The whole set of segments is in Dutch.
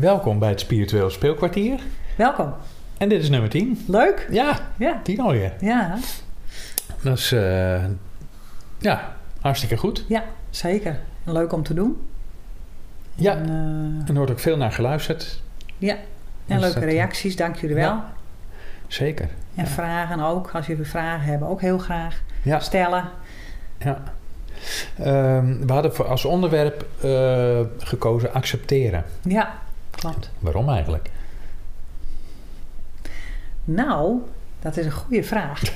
Welkom bij het Spiritueel Speelkwartier. Welkom. En dit is nummer 10. Leuk. Ja, Ja. 10 alweer. Ja, Dat is, eh, ja, hartstikke goed. ja zeker. Leuk om te doen. Ja, En, eh, er wordt ook veel naar geluisterd. ja. En Dus leuke dat, reacties, dank jullie wel. Ja. Zeker. En Ja. vragen ook. Als jullie vragen hebben, ook heel graag Ja, stellen. ja. Ehm, we hadden voor als onderwerp eh, gekozen accepteren. Ja, klopt. Waarom eigenlijk? Nou, dat is een goede vraag.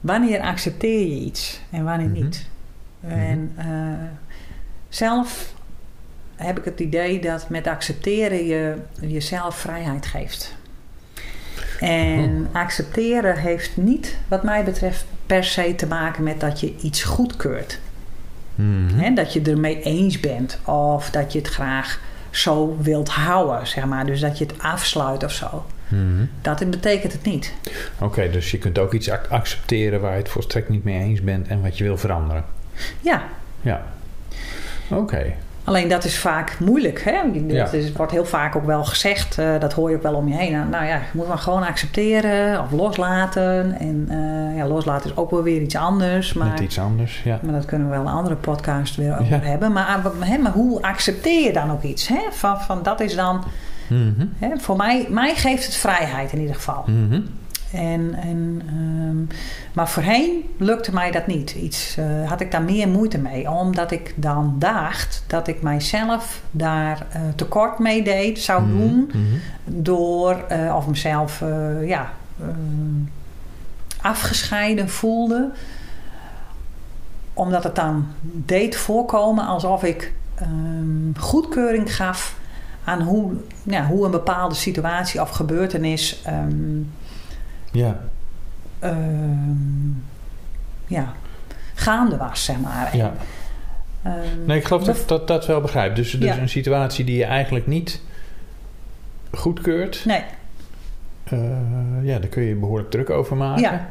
wanneer accepteer je iets en wanneer Mhm. niet? En eh, zelf heb ik het idee dat met accepteren je jezelf vrijheid geeft. En accepteren heeft niet, wat mij betreft, per se te maken met dat je iets goedkeurt. Mhm. Dat je ermee eens bent of dat je het graag zo wilt houden, zeg maar. Dus dat je het afsluit of zo. Mhm. Dat betekent het niet. Oké, dus je kunt ook iets ac- accepteren waar je het volstrekt niet mee eens bent en wat je wil veranderen. Ja, Ja. Oké. Alleen dat is vaak moeilijk. Hè? Dat wordt heel vaak ook wel gezegd. eh, dat hoor je ook wel om je heen. Nou, nou ja, je moet maar gewoon accepteren of loslaten. En eh, ja, loslaten is ook wel weer iets anders. Maar, Net iets anders, ja. maar dat kunnen we wel een andere podcast weer over Ja. hebben. Maar, ah, hè, maar hoe accepteer je dan ook iets? Hè? Van, van dat is dan... Mhm. Hè, voor mij, mij geeft het vrijheid in ieder geval. Mhm. En, en, ehm, maar voorheen lukte mij dat niet. Iets, eh, had ik daar meer moeite mee. Omdat ik dan dacht dat ik mijzelf daar eh, tekort mee deed, zou Mhm. doen. Mhm. Door, eh, of mezelf ja, ehm, afgescheiden voelde. Omdat het dan deed voorkomen alsof ik ehm, goedkeuring gaf aan hoe, ja, hoe een bepaalde situatie of gebeurtenis ehm, Ja. ehm, ja, gaande was, zeg maar. Ja. ehm, Nee, ik geloof dat ik dat, dat wel begrijp. Dus, dus Ja. een situatie die je eigenlijk niet goedkeurt, Nee, eh, ja, daar kun je behoorlijk druk over maken. Ja.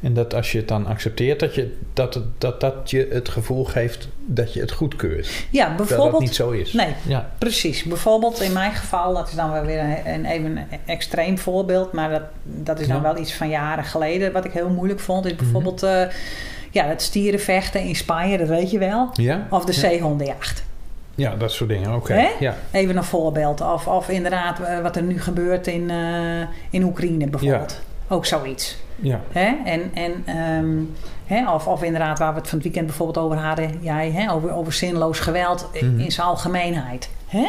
En dat als je het dan accepteert, dat, je, dat, dat dat je het gevoel geeft dat je het goedkeurt. ja, Dat dat bijvoorbeeld. niet zo is. Nee, Ja. precies. Bijvoorbeeld in mijn geval, dat is dan wel weer een, een even een extreem voorbeeld, maar dat, dat is dan Ja. wel iets van jaren geleden. Wat ik heel moeilijk vond, Mhm. is bijvoorbeeld eh, ja, het stierenvechten in Spanje, dat weet je wel. Ja? Of de ja. zeehondenjacht. Ja, dat soort dingen. Oké. Ja. Even een voorbeeld. Of, of inderdaad eh, wat er nu gebeurt in, eh, in Oekraïne bijvoorbeeld. Ook zoiets. Ja. Hè? En, en, ehm, hè? Of, of inderdaad, waar we het van het weekend bijvoorbeeld over hadden, jij, hè? Over, over zinloos geweld in- Mhm. in zijn algemeenheid. Hè?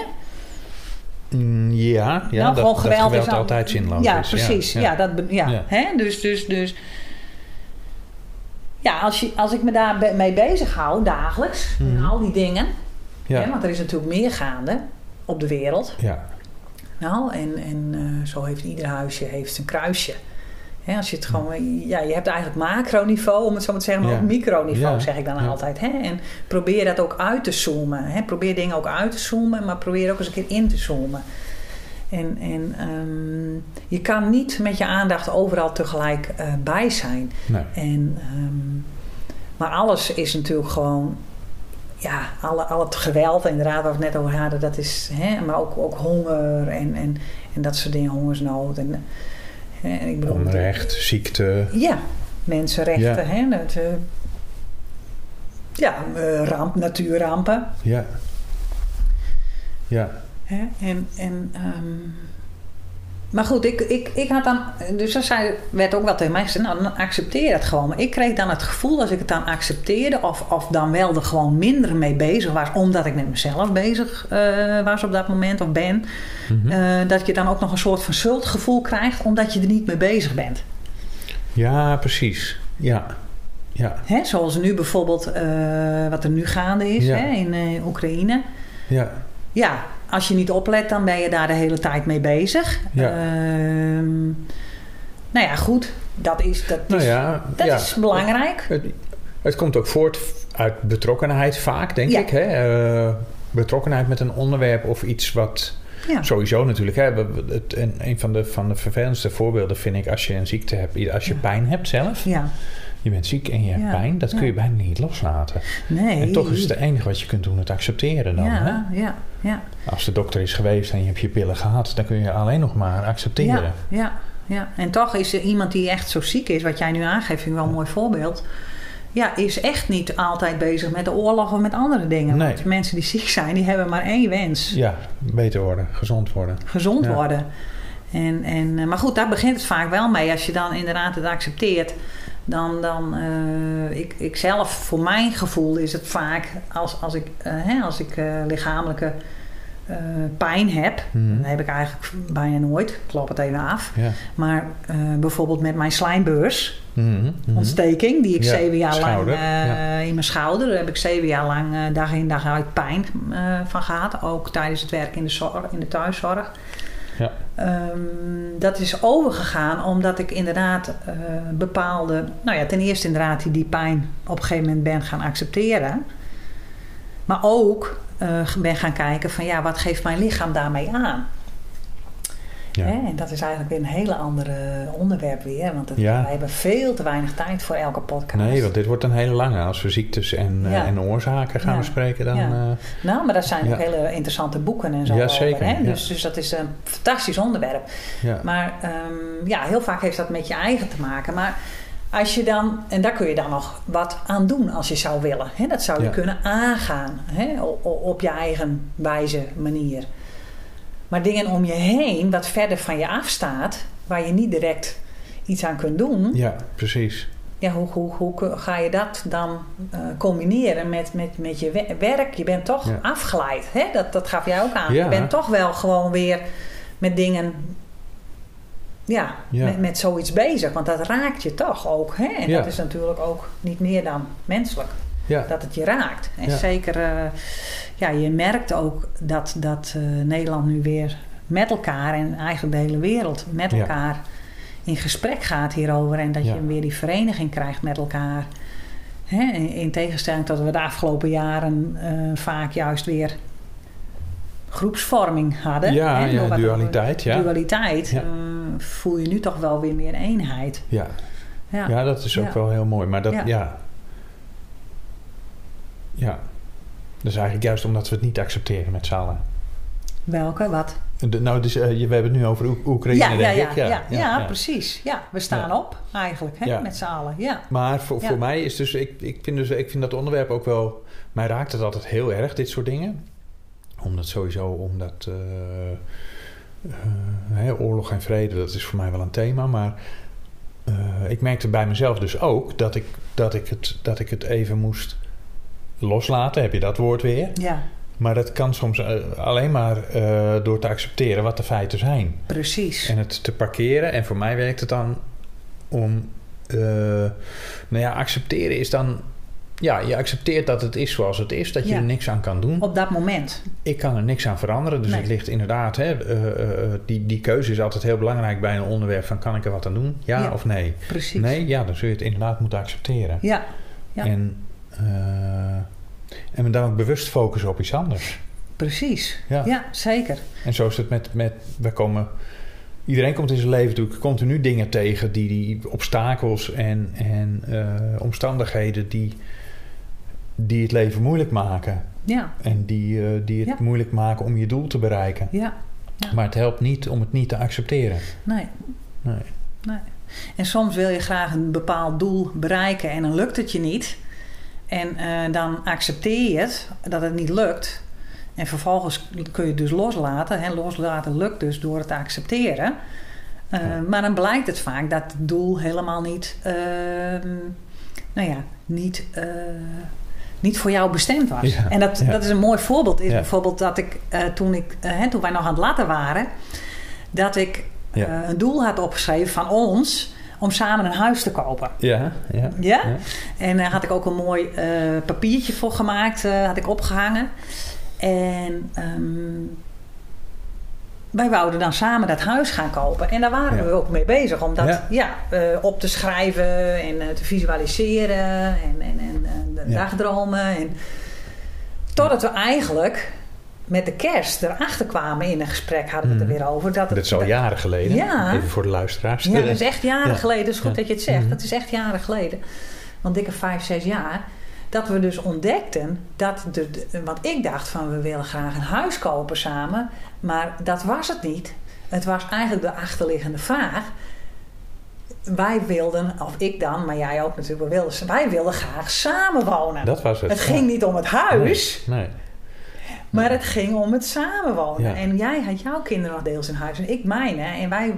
Mm, ja, ja Nou, dat, geweld geweld is al- altijd zinloos ja, is. precies. Ja, dat, ja. Ja. Hè? Dus, dus, dus. Ja, als, je, als ik me daar mee bezig hou dagelijks, Mhm. en al die dingen, hè? want er is natuurlijk meer gaande op de wereld. Ja. Nou, en, en eh, zo heeft ieder huisje heeft zijn kruisje. Als je het gewoon, ja, je hebt eigenlijk macroniveau, om het zo maar te zeggen, maar Ja. ook microniveau, Ja. zeg ik dan Ja. altijd. En probeer dat ook uit te zoomen. Probeer dingen ook uit te zoomen, maar probeer ook eens een keer in te zoomen. En, en ehm, je kan niet met je aandacht overal tegelijk eh, bij zijn. Nee. En, ehm, maar alles is natuurlijk gewoon, ja, alle, al het geweld, inderdaad, waar we het net over hadden, dat is, hè, maar ook, ook honger en, en, en dat soort dingen, hongersnood. En, hè, en ik bedoel, Onrecht, ziekte. Ja, mensenrechten, Ja. hè, dat, eh, ja, eh, ramp, natuurrampen. Ja. Ja. Hè? En, en, ehm, maar goed, ik, ik, ik had dan. Dus dat zei, werd ook wel tegen mij gezegd: nou, dan accepteer het gewoon. Maar ik kreeg dan het gevoel, als ik het dan accepteerde, of, of dan wel er gewoon minder mee bezig was, omdat ik met mezelf bezig eh, was op dat moment of ben, Mhm. eh, dat je dan ook nog een soort van schuldgevoel krijgt, omdat je er niet mee bezig bent. ja, precies. Ja. Ja. Hè? Zoals nu bijvoorbeeld, eh, wat er nu gaande is Ja. hè, in Oekraïne. Ja. Ja, als je niet oplet, dan ben je daar de hele tijd mee bezig. Ja. Ehm, nou ja, goed. Dat is, dat Nou is, ja. dat ja. is belangrijk. Het, het komt ook voort uit betrokkenheid vaak, denk Ja. ik. Hè? Eh, betrokkenheid met een onderwerp of iets wat... Ja. Sowieso natuurlijk. Hè? Het, en een van de, van de vervelendste voorbeelden vind ik als je een ziekte hebt, als je pijn hebt zelf. Ja, Je bent ziek en je hebt Ja, pijn. Dat kun je ja. bijna niet loslaten. Nee. En toch is het enige wat je kunt doen het accepteren dan. Hè? ja, ja, ja. Als de dokter is geweest en je hebt je pillen gehad, dan kun je alleen nog maar accepteren. Ja, ja, ja. En toch is er iemand die echt zo ziek is, wat jij nu aangeeft, vind ik wel een mooi voorbeeld. Ja, is echt niet altijd bezig met de oorlog of met andere dingen. Nee. Want mensen die ziek zijn, die hebben maar één wens. Ja, beter worden, gezond worden. Gezond Ja. worden. En, en, maar goed, daar begint het vaak wel mee. Als je dan inderdaad het accepteert. Dan, dan eh, ik, ik zelf, voor mijn gevoel is het vaak als, als ik, eh, hè, als ik eh, lichamelijke pijn heb. Dat heb ik eigenlijk bijna nooit. Ik klap het even af. Ja. Maar bijvoorbeeld met mijn slijmbeurs, Mhm, mhm. ontsteking, die ik Ja, zeven jaar schouder, lang eh, in mijn schouder, daar heb ik zeven jaar lang dag in dag uit pijn van gehad. Ook tijdens het werk in de, zorg, in de thuiszorg. Ja. Ehm, dat is overgegaan omdat ik inderdaad eh, bepaalde, nou ja, ten eerste inderdaad die, die pijn op een gegeven moment ben gaan accepteren. Maar ook eh, ben gaan kijken van ja, wat geeft mijn lichaam daarmee aan? Ja. Hè? En dat is eigenlijk weer een hele andere onderwerp weer. Want het, Ja. wij hebben veel te weinig tijd voor elke podcast. Nee, want dit wordt een hele lange. Als we ziektes en, eh, en oorzaken gaan bespreken, dan... Ja. eh, Nou, maar daar zijn ook hele interessante boeken en zo Ja, over. zeker, Hè? Dus, dus dat is een fantastisch onderwerp. ja. Maar ehm, ja, heel vaak heeft dat met je eigen te maken. Maar als je dan, en daar kun je dan nog wat aan doen als je zou willen. Hè? Dat zou je kunnen aangaan hè? Op je eigen wijze manier. Maar dingen om je heen, wat verder van je afstaat, waar je niet direct iets aan kunt doen. ja, precies. Ja, hoe, hoe, hoe ga je dat dan eh, combineren met, met, met je we- werk? Je bent toch Ja. afgeleid. Hè? Dat, dat gaf jij ook aan. Ja. Je bent toch wel gewoon weer met dingen... Ja, Ja. Met, met zoiets bezig. Want dat raakt je toch ook. Hè? En Ja. dat is natuurlijk ook niet meer dan menselijk. Ja, Dat het je raakt. En Ja. zeker, eh, ja, je merkt ook dat, dat eh, Nederland nu weer met elkaar... en eigenlijk de hele wereld met elkaar in gesprek gaat hierover. En dat je weer die vereniging krijgt met elkaar. Hè? In, in tegenstelling tot we de afgelopen jaren eh, vaak juist weer groepsvorming hadden. Ja, hè? dualiteit, ja. Dualiteit Ja. voel je nu toch wel weer meer eenheid. ja. Ja, ja, dat is ook wel heel mooi. Maar dat, Ja. Ja. Ja. Dat is eigenlijk juist omdat we het niet accepteren met z'n allen. Welke? Wat? De, nou, dus, eh, je- we hebben het nu over Oek- Oekraïne, ja, ja, denk ja, ik. ja, ja, precies. Ja, we staan Ja. op eigenlijk, hè, Ja. met z'n allen. Ja. Maar voor, Ja. voor mij is dus ik, ik, vind dus... ik vind dat onderwerp ook wel... Mij raakt het altijd heel erg, dit soort dingen. Omdat sowieso, omdat... eh, eh, hè, oorlog en vrede, dat is voor mij wel een thema. Maar ik merkte bij mezelf dus ook... Dat ik, dat, ik het, dat ik het even moest loslaten. Heb je dat woord weer? ja, Maar dat kan soms eh, alleen maar eh, door te accepteren wat de feiten zijn. precies. En het te parkeren. En voor mij werkt het dan om. eh, nou ja, accepteren is dan. Ja, je accepteert dat het is zoals het is, dat je er niks aan kan doen. Op dat moment. Ik kan er niks aan veranderen. Dus Nee. het ligt inderdaad, hè, die, die keuze is altijd heel belangrijk bij een onderwerp: van kan ik er wat aan doen? Ja, Ja. of nee? Precies. Nee, ja, dan zul je het inderdaad moeten accepteren. Ja, Ja. En, en me dan ook bewust focussen op iets anders. precies. Ja. Ja, zeker. En zo is het met, met we komen. Iedereen komt in zijn leven natuurlijk continu dingen tegen die, die obstakels en, en eh, omstandigheden die, die het leven moeilijk maken. Ja, En die, eh, die het Ja. moeilijk maken om je doel te bereiken. ja. Ja. Maar het helpt niet om het niet te accepteren. Nee, Nee. nee. En soms wil je graag een bepaald doel bereiken en dan lukt het je niet. En eh, dan accepteer je het, dat het niet lukt. En vervolgens kun je het dus loslaten. Hè? Loslaten lukt dus door het te accepteren. Eh, Ja. Maar dan blijkt het vaak dat het doel helemaal niet, ehm, nou ja, niet, eh, niet voor jou bestemd was. Ja, En dat, ja. dat is een mooi voorbeeld. Is bijvoorbeeld dat ik toen, ik, hè, toen wij nog aan het latten waren, dat ik een doel had opgeschreven van ons om samen een huis te kopen. Ja, ja. Ja? En daar had ik ook een mooi eh, papiertje voor gemaakt, eh, had ik opgehangen. En ehm, wij wouden dan samen dat huis gaan kopen. En daar waren Ja. we ook mee bezig om dat Ja. eh, op te schrijven en eh, te visualiseren en, en, en, de dagdromen. En, totdat we eigenlijk met de kerst erachter kwamen in een gesprek, hadden we het er Mhm. weer over. Dat het, Dat is al jaren geleden. Ja. Even voor de luisteraars. ja, dat is echt jaren Ja. geleden. Het is goed Ja. dat je het zegt. Mhm. Dat is echt jaren geleden. want dikke vijf, zes jaar, dat we dus ontdekten dat, de, want ik dacht van we willen graag een huis kopen samen, maar dat was het niet. Het was eigenlijk de achterliggende vraag. Wij wilden, of ik dan, maar jij ook natuurlijk, we wilden, wij wilden graag samenwonen. Dat was het. het ging niet om het huis, Nee. nee. Maar het ging om het samenwonen. En jij had jouw kinderen nog deels in huis en ik mijne. En wij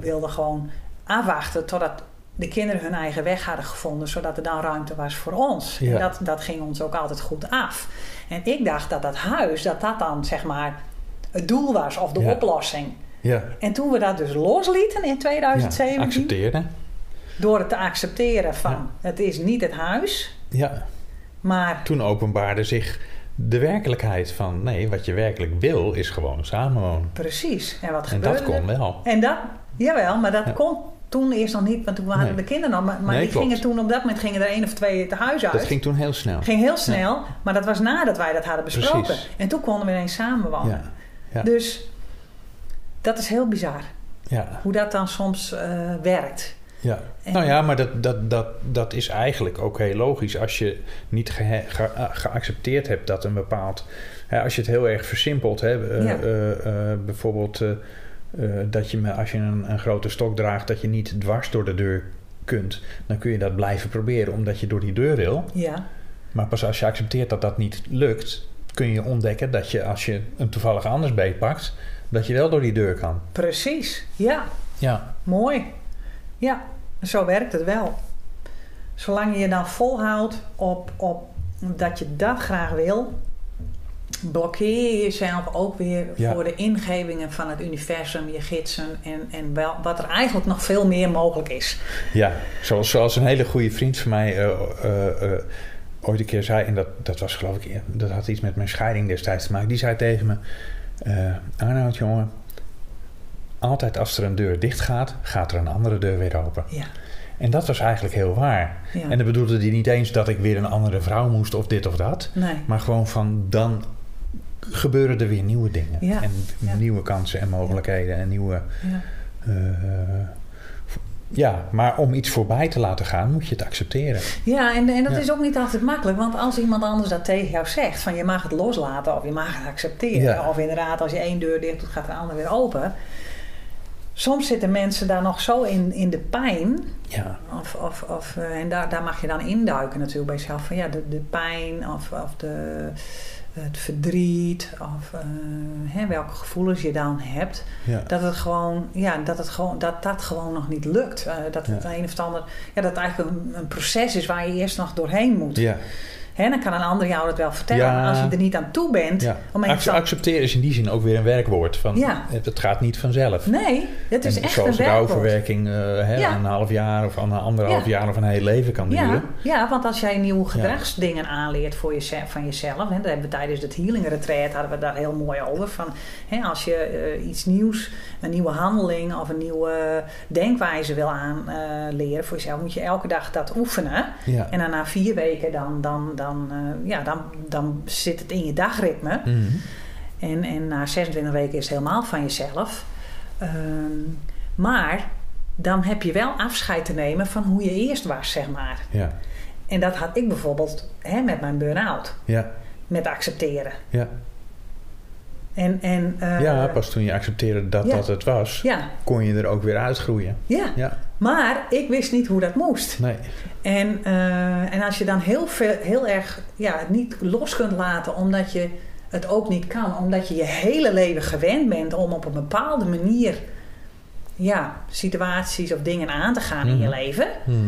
wilden gewoon afwachten totdat de kinderen hun eigen weg hadden gevonden, zodat er dan ruimte was voor ons. Ja. En dat, dat ging ons ook altijd goed af. En ik dacht dat dat huis, dat dat dan zeg maar het doel was of de Ja. oplossing. Ja. En toen we dat dus loslieten in ja. 2017, Accepteren. door het te accepteren van het is niet het huis, Ja. maar Toen openbaarde zich de werkelijkheid van... nee, wat je werkelijk wil is gewoon samenwonen. precies. En wat En gebeurde dat kon wel. En dat, jawel, maar dat Ja. kon toen eerst nog niet, want toen waren Nee. de kinderen nog. Maar, maar Nee, die klopt. gingen toen op dat moment gingen er één of twee het huis uit. Dat ging toen heel snel. Ging heel snel, maar dat was nadat wij dat hadden besproken. Precies. En toen konden we ineens samenwonen. Ja. Ja. Dus dat is heel bizar, Ja. hoe dat dan soms eh, werkt. Ja. En- Nou ja, maar dat, dat, dat, dat is eigenlijk ook heel logisch. Als je niet ge- ge- geaccepteerd hebt dat een bepaald... Hè, als je het heel erg versimpelt, hè, eh, Ja. eh, eh, bijvoorbeeld eh, eh, dat je als je een, een grote stok draagt, dat je niet dwars door de deur kunt, dan kun je dat blijven proberen omdat je door die deur wil. Ja, Maar pas als je accepteert dat dat niet lukt, kun je ontdekken dat je als je een toevallig anders beet pakt, dat je wel door die deur kan. precies. Ja, Ja, mooi. Ja, zo werkt het wel. Zolang je je dan volhoudt op, op dat je dat graag wil, blokkeer je jezelf ook weer Ja. voor de ingevingen van het universum, je gidsen en, en wel, wat er eigenlijk nog veel meer mogelijk is. ja. Zoals, zoals een hele goede vriend van mij eh, eh, eh, ooit een keer zei, en dat, dat was geloof ik, dat had iets met mijn scheiding destijds te maken. Die zei tegen me: Arnoud, jongen, altijd als er een deur dicht gaat, gaat er een andere deur weer open. Ja, En dat was eigenlijk heel waar. ja. En dan bedoelde hij niet eens dat ik weer een andere vrouw moest of dit of dat. nee. Maar gewoon van dan gebeuren er weer nieuwe dingen. Ja, En ja. nieuwe kansen en mogelijkheden en nieuwe. Ja. eh, ja, maar om iets voorbij te laten gaan, moet je het accepteren. Ja, en, en dat Ja. is ook niet altijd makkelijk. Want als iemand anders dat tegen jou zegt, van je mag het loslaten of je mag het accepteren. Ja. Of inderdaad, als je één deur dicht doet, gaat de andere weer open. Soms zitten mensen daar nog zo in, in de pijn. Ja, Of, of, of, eh, en daar, daar mag je dan induiken natuurlijk bij jezelf. Van ja, de, de pijn of, of de, het verdriet. Of eh, hè, welke gevoelens je dan hebt. ja, Dat het gewoon, ja, dat het gewoon, dat, dat gewoon nog niet lukt. Eh, dat het Ja. een of ander, ja, dat het eigenlijk een, een proces is waar je eerst nog doorheen moet. ja. Hè, dan kan een ander jou dat wel vertellen. Ja. Maar als je er niet aan toe bent, ja. ander- accepteren is in die zin ook weer een werkwoord. Van, Ja. het, het gaat niet vanzelf. Nee, het is En echt zoals een werkwoord. rouwverwerking hè, Ja. een half jaar of een anderhalf Ja. jaar of een heel leven kan duren. Ja, ja, want als jij nieuwe gedragsdingen aanleert voor jezelf, van jezelf, hè, dat hebben we tijdens het healing retreat hadden we daar heel mooi over. Van, hè, als je eh, iets nieuws, een nieuwe handeling of een nieuwe denkwijze wil aanleren voor jezelf, moet je elke dag dat oefenen. En dan na vier weken dan, dan, dan, eh, ja, dan, dan zit het in je dagritme. Mhm. En, en na 26 weken is het helemaal van jezelf. Ehm, maar dan heb je wel afscheid te nemen van hoe je eerst was, zeg maar. ja, En dat had ik bijvoorbeeld hè, met mijn burn-out. ja, Met accepteren. ja. En, en, eh, ja, pas toen je accepteerde dat ja. dat het was, ja, kon je er ook weer uitgroeien. ja. Ja, Maar ik wist niet hoe dat moest. nee. En, eh, en als je dan heel, veel, heel erg ja, het niet los kunt laten omdat je het ook niet kan, omdat je je hele leven gewend bent om op een bepaalde manier ja, situaties of dingen aan te gaan in je Mhm. leven. Mhm.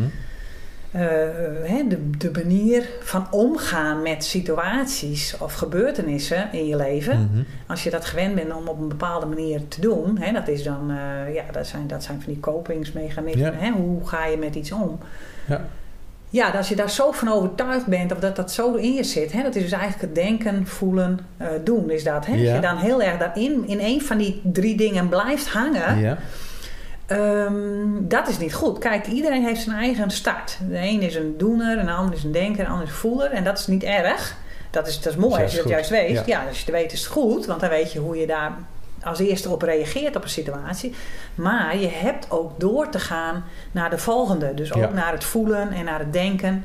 De, de manier van omgaan met situaties of gebeurtenissen in je leven. Mhm. Als je dat gewend bent om op een bepaalde manier te doen, hè, dat, is dan, eh, ja, dat, zijn, dat zijn van die kopingsmechanismen. Ja. Hè, hoe ga je met iets om? Ja. Ja, als je daar zo van overtuigd bent of dat dat zo in je zit, hè, dat is dus eigenlijk het denken, voelen, eh, doen. Is dat, hè? Als je dan heel erg daarin, in een van die drie dingen blijft hangen, Ja. Ehm, dat is niet goed. Kijk, iedereen heeft zijn eigen start. De een is een doener, een ander is een denker, een ander is een voeler. En dat is niet erg. Dat is, dat is mooi Dat is als je dat juist weet. Ja. Ja. als je het weet is het goed. Want dan weet je hoe je daar als eerste op reageert op een situatie. Maar je hebt ook door te gaan naar de volgende. Dus ook Ja. naar het voelen en naar het denken.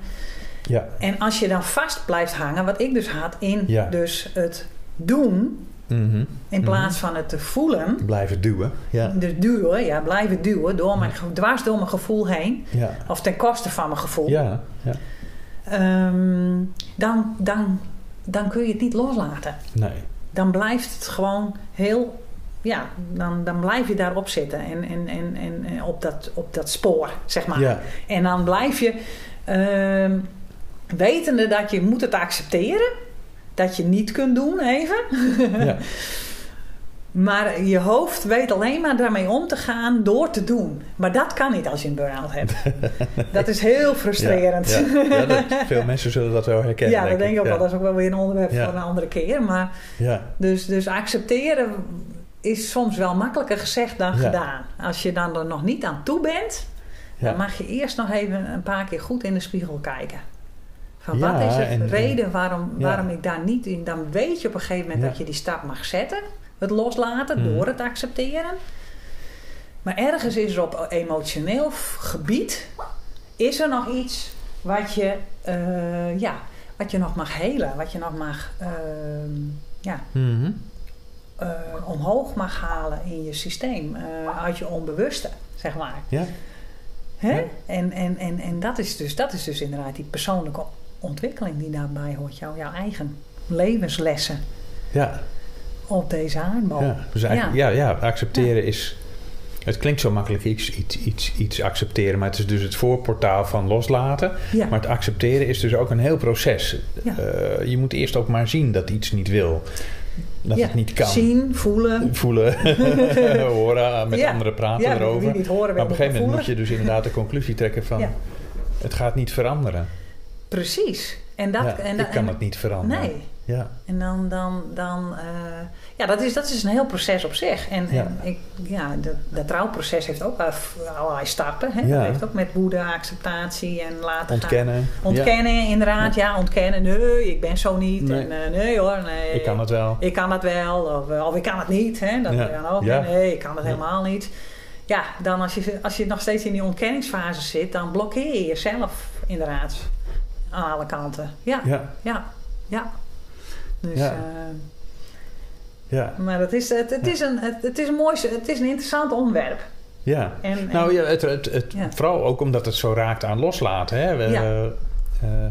Ja, En als je dan vast blijft hangen, wat ik dus had in dus het doen Mhm. in plaats van het te voelen. blijven duwen. Ja, Dus duwen, ja, blijven duwen, door mijn, dwars door mijn gevoel heen. ja, Of ten koste van mijn gevoel. ja. ja. Ehm, dan, dan, dan kun je het niet loslaten. Nee. Dan blijft het gewoon heel... Ja, dan, dan blijf je daarop zitten. En, en, en, en en op, dat, op dat spoor, zeg maar. Ja, En dan blijf je... ehm, wetende dat je moet het accepteren. Dat je niet kunt doen even. ja, Maar je hoofd weet alleen maar daarmee om te gaan door te doen. Maar dat kan niet als je een burn-out hebt. Dat is heel frustrerend. Ja, ja. Ja, dat, veel mensen zullen dat wel herkennen. Ja, dat denk ik ook wel. Dat is ook wel weer een onderwerp voor een andere keer. Maar Ja, dus, dus accepteren is soms wel makkelijker gezegd dan gedaan. Als je dan er nog niet aan toe bent, dan mag je eerst nog even een paar keer goed in de spiegel kijken. Van Ja, wat is de en- reden waarom, ja. waarom ik daar niet in... Dan weet je op een gegeven moment Ja. dat je die stap mag zetten. Het loslaten Mhm. door het accepteren. Maar ergens is er op emotioneel gebied... is er nog iets wat je, eh, ja, wat je nog mag helen. Wat je nog mag... ehm, ja, Mhm. eh, omhoog mag halen in je systeem. eh, uit je onbewuste, zeg maar. ja. Hè? En, en, en, en dat, is dus, dat is dus inderdaad die persoonlijke ontwikkeling die daarbij hoort. Jouw, jouw eigen levenslessen ja. op deze aardbol. Ja, dus eigenlijk, ja. Ja, accepteren is... Het klinkt zo makkelijk iets, iets, iets, iets accepteren, maar het is dus het voorportaal van loslaten. Ja. Maar het accepteren is dus ook een heel proces. Ja. Eh, je moet eerst ook maar zien dat iets niet wil. Dat Ja. het niet kan. Zien, voelen. Voelen, horen, met anderen praten erover. Niet horen, Maar op een gegeven moment moet je dus inderdaad de conclusie trekken van... Het gaat niet veranderen. Precies. En dat, ja, en, ik kan en- het niet veranderen. Nee. Ja, En dan, dan, dan eh, ja, dat is, dat is een heel proces op zich. En, Ja. en ik, ja, dat, dat trouwproces heeft ook allerlei stappen. Hè? Ja. Dat heeft ook met woede, acceptatie en laten gaan. ontkennen. Ontkennen, inderdaad. Ja. ontkennen. Nee, ik ben zo niet. Nee. En, eh, nee hoor, nee. Ik kan het wel. Ik kan het wel. Of, eh, of ik kan het niet. Hè? Dat kan ook. Nee, ik kan het helemaal niet. Ja, dan als je, als je nog steeds in die ontkenningsfase zit, dan blokkeer je jezelf inderdaad. Aan alle kanten. Ja, Ja, ja, ja. Dus, Ja. eh, ja, maar het is, het, het, is een, het, het is een mooi, het is een interessant onderwerp. ja. En, en- Nou ja, het, het, het, Ja. vooral ook omdat het zo raakt aan loslaten. Hè? We, Ja. eh,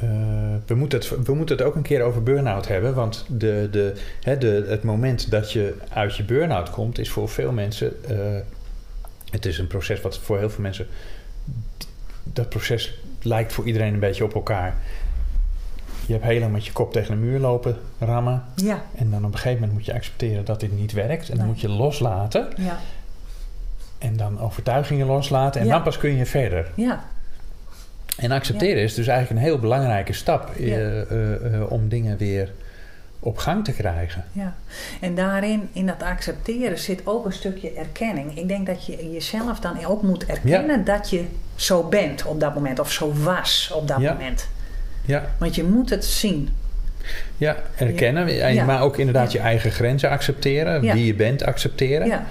eh, we, moeten het, we moeten het ook een keer over burn-out hebben. Want de, de, hè, de, het moment dat je uit je burn-out komt, is voor veel mensen. het is een proces wat voor heel veel mensen. Dat proces lijkt voor iedereen een beetje op elkaar. Je hebt heel lang met je kop tegen de muur lopen rammen. ja, En dan op een gegeven moment moet je accepteren dat dit niet werkt. En dan Nee. moet je loslaten. ja, En dan overtuigingen loslaten. En Ja. dan pas kun je verder. ja, En accepteren is dus eigenlijk een heel belangrijke stap eh, eh, eh, om dingen weer op gang te krijgen. ja. En daarin, in dat accepteren, zit ook een stukje erkenning. Ik denk dat je jezelf dan ook moet erkennen dat je zo bent op dat moment. Of zo was op dat Ja. moment. Ja, Want je moet het zien. ja erkennen. En-. Maar ook inderdaad je eigen grenzen accepteren. Wie je bent accepteren. Ja,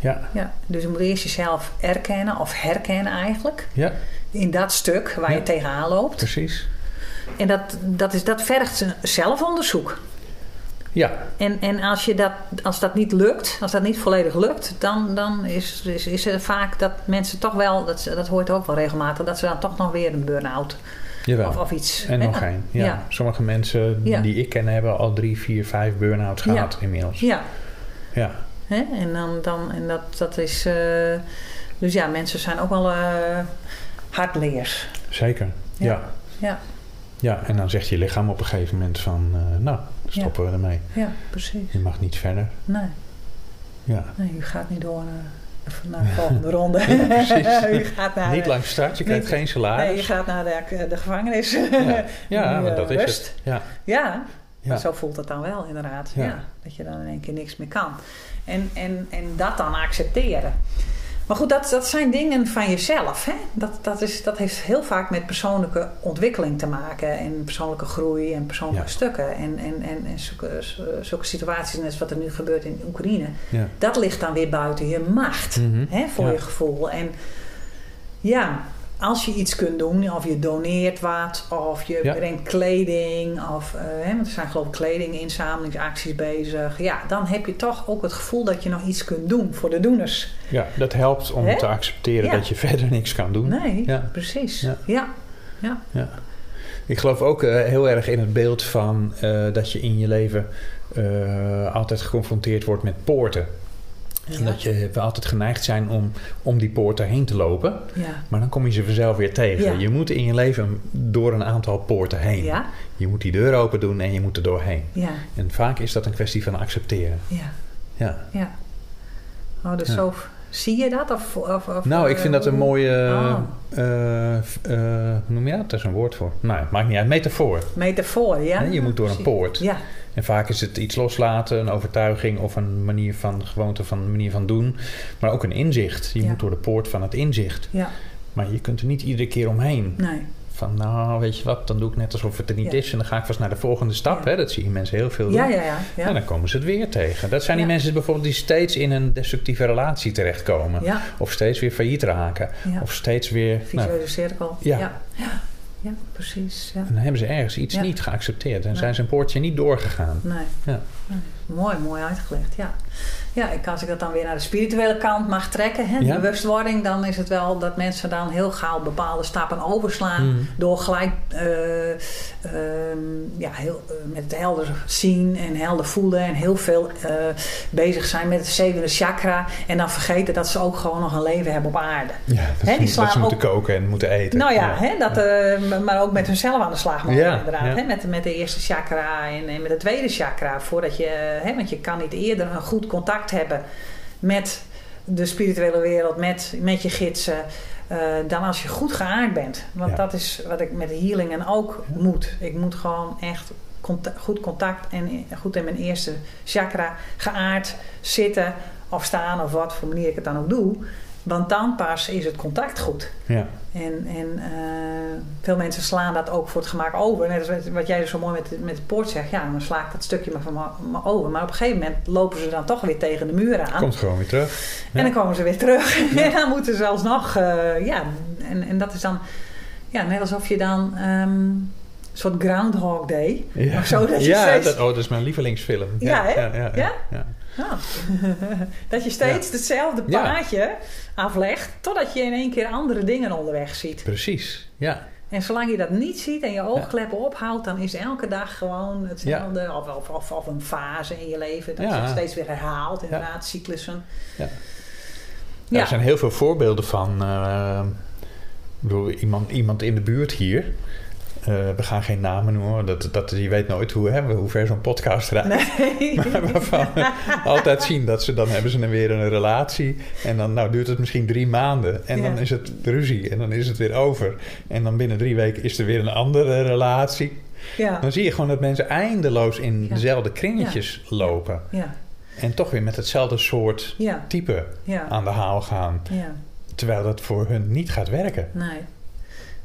ja, Ja. Dus je moet eerst jezelf erkennen of herkennen eigenlijk. ja, In dat stuk waar je tegenaan loopt. precies. En dat, dat, is, dat vergt zelfonderzoek. Ja, En, en als, je dat, als dat niet lukt, als dat niet volledig lukt, dan, dan is, is, is er vaak dat mensen toch wel, dat, dat hoort ook wel regelmatig, dat ze dan toch nog weer een burn-out jawel. of, of iets. en nog één. Ja. Ja. Sommige mensen Ja. die ik ken hebben al drie, vier, vijf burn-outs Ja. gehad inmiddels. Ja, Ja, hè? en, dan, dan, en dat, dat is. eh, dus ja, mensen zijn ook wel eh hardleers. zeker. Ja. Ja. ja. Ja, en dan zegt je lichaam op een gegeven moment van... eh, nou, stoppen we ermee. ja, precies. Je mag niet verder. Nee, Ja. nee, u gaat niet door naar, naar de volgende ronde. Ja, precies. u gaat naar Niet de- lang start, je krijgt Niet- geen salaris. Nee, je gaat naar de, de gevangenis. Ja, ja eh, dat is het. Ja, Ja, ja. zo voelt het dan wel inderdaad. Ja. dat je dan in één keer niks meer kan. En, en, en dat dan accepteren. Maar goed, dat, dat zijn dingen van jezelf. Hè? Dat, dat, is, dat heeft heel vaak met persoonlijke ontwikkeling te maken. En persoonlijke groei en persoonlijke Ja. stukken. En, en, en, en zulke, zulke situaties, net als wat er nu gebeurt in Oekraïne. Ja. Dat ligt dan weer buiten je macht. Mhm. Hè, voor Ja. je gevoel. En ja, als je iets kunt doen, of je doneert wat, of je Ja. brengt kleding, of, eh, hè, want er zijn geloof ik kledinginzamelingsacties bezig. Ja, dan heb je toch ook het gevoel dat je nog iets kunt doen voor de doeners. ja, dat helpt om te accepteren Ja. dat je verder niks kan doen. Nee, Ja. precies. Ja. Ja. Ja. Ik geloof ook eh, heel erg in het beeld van eh, dat je in je leven altijd geconfronteerd wordt met poorten. En dat je, we altijd geneigd zijn om om die poorten heen te lopen. Ja. Maar dan kom je ze vanzelf weer tegen. Ja. Je moet in je leven door een aantal poorten heen. Je moet die deur open doen en je moet er doorheen. Ja. En vaak is dat een kwestie van accepteren. Ja. Ja. Ja. Oh, dus zo... Zie je dat? Of, of, of, Nou, ik vind dat een hoe- mooie. Oh. eh, eh, hoe noem je dat? Dat is een woord voor. Nou, maakt niet uit. Metafoor. Metafoor, ja. Je moet door een poort. Ja. En vaak is het iets loslaten, een overtuiging of een manier van gewoonte, van een manier van doen. Maar ook een inzicht. Je Ja. moet door de poort van het inzicht. Ja. Maar je kunt er niet iedere keer omheen. Nee. Van nou, weet je wat, dan doe ik net alsof het er niet Ja. is. En dan ga ik vast naar de volgende stap. Hè? Dat zie je mensen heel veel doen. Ja, ja, ja. ja. En dan komen ze het weer tegen. Dat zijn die mensen bijvoorbeeld die steeds in een destructieve relatie terechtkomen. Of steeds weer failliet raken. Of steeds weer... Nou, Visuele cirkel. Ja. Ja. precies. Ja. dan hebben ze ergens iets Ja. niet geaccepteerd. En Nee. zijn ze een poortje niet doorgegaan. Nee. Ja. Nee. Mooi, mooi uitgelegd, ja. Ja, ik- als ik dat dan weer naar de spirituele kant mag trekken, hè, de Ja. bewustwording, dan is het wel dat mensen dan heel gauw bepaalde stappen overslaan. Mm. Door gelijk eh, ehm, ja, heel, eh, met het helder zien en helder voelen en heel veel eh, bezig zijn met het zevende chakra. En dan vergeten dat ze ook gewoon nog een leven hebben op aarde. Ja, dat, Hè, die ze, dat slaan ze moeten koken en moeten eten. Nou ja, Hè, dat, maar ook met hunzelf aan de slag mogen Ja, inderdaad. Hè, met, met de eerste chakra en, en met het tweede chakra. Voordat je, hè, want je kan niet eerder een goed contact hebben met de spirituele wereld, met, met je gidsen. eh, dan als je goed geaard bent. Want Ja. dat is wat ik met de healingen ook moet. Ik moet gewoon echt goed contact en goed in mijn eerste chakra geaard zitten of staan of wat voor manier ik het dan ook doe. Want dan pas is het contact goed. Ja. En, en eh, veel mensen slaan dat ook voor het gemak over. Net als wat- jij zo mooi met, met de poort zegt. Ja, dan sla ik dat stukje maar van me- over. Maar op een gegeven moment lopen ze dan toch weer tegen de muur aan. Komt gewoon weer terug. En dan Ja. komen ze weer terug. en dan moeten ze alsnog... eh ja, en, en dat is dan... Ja, net alsof je dan... ehm, een soort Groundhog Day. Ja, Of zo, dat je ja steeds- dat, oh, dat is mijn lievelingsfilm. Ja, hè? Ja, ja, Ja? Ja. Ja. dat je steeds hetzelfde Ja. paadje aflegt... totdat je in één keer andere dingen onderweg ziet. Precies, ja. En zolang je dat niet ziet en je oogkleppen ophoudt, dan is elke dag gewoon hetzelfde. Of, of, of, of een fase in je leven. Dat zich steeds weer herhaalt, inderdaad, cyclussen. Ja. Ja. Er zijn heel veel voorbeelden van. eh, ik bedoel, iemand, iemand in de buurt hier. Eh, we gaan geen namen noemen, dat, dat, je weet nooit hoe, hè, hoe ver zo'n podcast raakt. Nee. Maar waarvan we altijd zien dat ze dan hebben ze dan weer een relatie. En dan nou, duurt het misschien drie maanden. En Ja. dan is het ruzie. En dan is het weer over. En dan binnen drie weken is er weer een andere relatie. ja. Dan zie je gewoon dat mensen eindeloos in Ja. dezelfde kringetjes lopen. Ja. En toch weer met hetzelfde soort type aan de haal gaan. Ja. Terwijl dat voor hun niet gaat werken. Nee.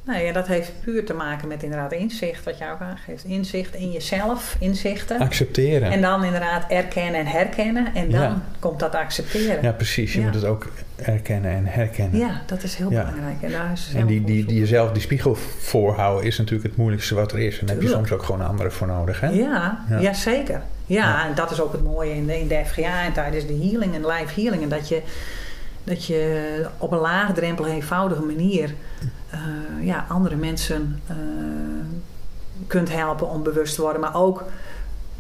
Nee, en dat heeft puur te maken met inderdaad inzicht, wat jij ook aangeeft. Inzicht in jezelf, inzichten. Accepteren. En dan inderdaad erkennen en herkennen. En dan Ja. komt dat accepteren. ja, precies. Je Ja. moet het ook erkennen en herkennen. Ja, dat is heel Ja. belangrijk. En, daar is En die, die, jezelf die spiegel voorhouden is natuurlijk het moeilijkste wat er is. En daar heb je soms ook gewoon anderen voor nodig. Hè? Ja, Ja. zeker. Ja, Ja. en dat is ook het mooie in de, in de FGA en tijdens de healing en live healing. En dat je, dat je op een laagdrempelige, eenvoudige manier eh, ja, andere mensen eh, kunt helpen om bewust te worden. Maar ook,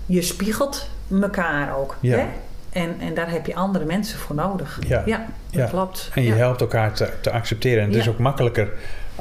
je spiegelt elkaar ook. Ja. Hè? En, en daar heb je andere mensen voor nodig. Ja. ja dat Ja. klopt. En je helpt elkaar te, te accepteren. En het is ook makkelijker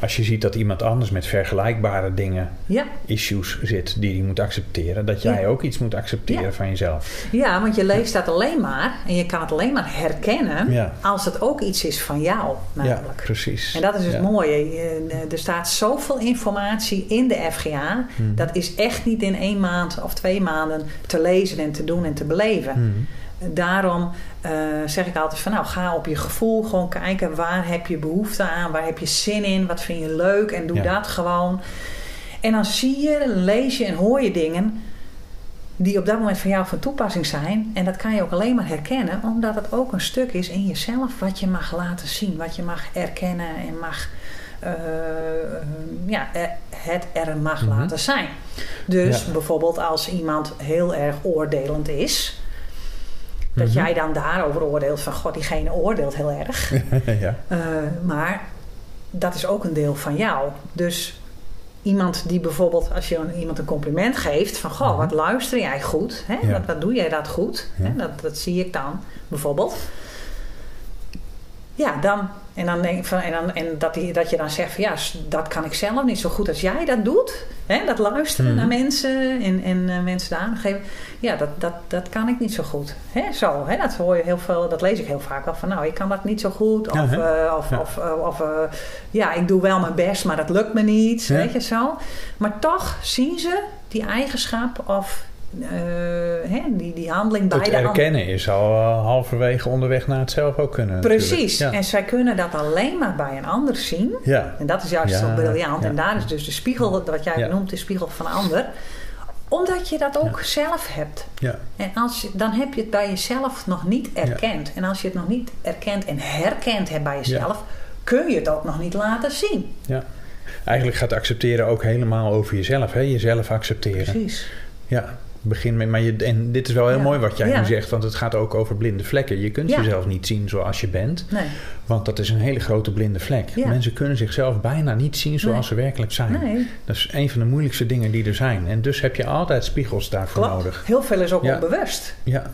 als je ziet dat iemand anders met vergelijkbare dingen, Ja. issues zit die hij moet accepteren. Dat jij Ja. ook iets moet accepteren Ja. van jezelf. ja, want je leest dat alleen maar en je kan het alleen maar herkennen als het ook iets is van jou, Ja, namelijk. precies. En dat is het mooie. Eh, Er staat zoveel informatie in de FGA. Hmm. Dat is echt niet in één maand of twee maanden te lezen en te doen en te beleven. Hmm. Daarom eh, zeg ik altijd van nou ga op je gevoel gewoon kijken waar heb je behoefte aan, waar heb je zin in, wat vind je leuk en doe Ja. dat gewoon. En dan zie je, lees je en hoor je dingen die op dat moment voor jou van toepassing zijn. En dat kan je ook alleen maar herkennen, omdat het ook een stuk is in jezelf wat je mag laten zien, wat je mag erkennen en mag, eh, ja, er- het er mag Mhm. laten zijn. Dus Ja. bijvoorbeeld als iemand heel erg oordelend is, dat Mhm. jij dan daarover oordeelt van god, diegene oordeelt heel erg. ja. Eh, maar dat is ook een deel van jou. Dus iemand die bijvoorbeeld, als je iemand een compliment geeft, van goh, Mhm. wat luister jij goed? Hè? Ja. Wat, wat doe jij dat goed? Ja. Hè? Dat, dat zie ik dan bijvoorbeeld. Ja, dan. En, dan denk ik van, en, dan, en dat, die, dat je dan zegt van ja, dat kan ik zelf niet zo goed als jij dat doet. Hè? Dat luisteren Mhm. naar mensen en, en eh, mensen de aandacht geven. Ja, dat, dat, dat kan ik niet zo goed. Hè? Zo, hè? Dat hoor je heel veel, dat lees ik heel vaak wel van nou, ik kan dat niet zo goed. Of, Ja, eh, of, Ja. of, eh, of eh, ja, ik doe wel mijn best, maar dat lukt me niet. Ja. Weet je zo. Maar toch zien ze die eigenschap of eh, hè, die, die handeling bij Het de erkennen is al eh, halverwege onderweg naar het zelf ook kunnen. Precies. Ja. En zij kunnen dat alleen maar bij een ander zien. ja. En dat is juist Ja, zo briljant. ja. En daar is dus de spiegel, wat jij noemt, de spiegel van ander. Omdat je dat ook zelf hebt. Ja. En als je, dan heb je het bij jezelf nog niet erkend. En als je het nog niet erkend en herkend hebt bij jezelf, kun je het ook nog niet laten zien. ja. Eigenlijk gaat accepteren ook helemaal over jezelf. Hè? Jezelf accepteren. Precies. Ja. Begin met, maar je, en dit is wel heel Ja. mooi wat jij Ja. nu zegt, want het gaat ook over blinde vlekken. Je kunt Ja. jezelf niet zien zoals je bent, Nee. want dat is een hele grote blinde vlek. Mensen kunnen zichzelf bijna niet zien zoals Nee. ze werkelijk zijn. Nee. Dat is een van de moeilijkste dingen die er zijn. En dus heb je altijd spiegels daarvoor Klopt. nodig. Heel veel is ook onbewust. Ja,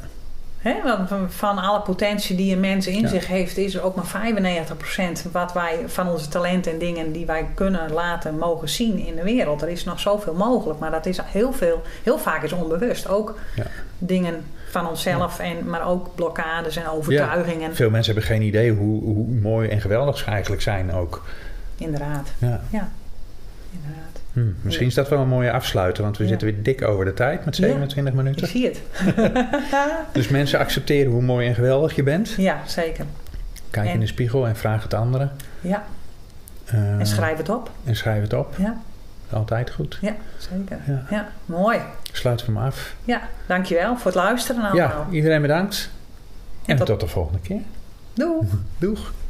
Want van- van alle potentie die een mens in Ja. zich heeft, is er ook maar 95% wat wij van onze talenten en dingen die wij kunnen laten mogen zien in de wereld. Er is nog zoveel mogelijk, maar dat is heel veel, heel vaak is onbewust. Ook Ja. dingen van onszelf, en, maar ook blokkades en overtuigingen. veel mensen hebben geen idee hoe, hoe mooi en geweldig ze eigenlijk zijn ook. Inderdaad, Ja. ja, inderdaad. Misschien is dat wel een mooie afsluiter, want we Ja. zitten weer dik over de tijd met Ja. 27 Ik minuten. zie het. Dus mensen accepteren hoe mooi en geweldig je bent. Ja, zeker. Kijk En- in de spiegel en vraag het anderen. Ja, Eh, en schrijf het op. en schrijf het op. Ja, Altijd goed. ja zeker. Ja. Ja, mooi. Sluiten we hem af. Ja, dankjewel voor het luisteren allemaal. Ja, iedereen bedankt. En, tot- tot de volgende keer. Doei. Doeg.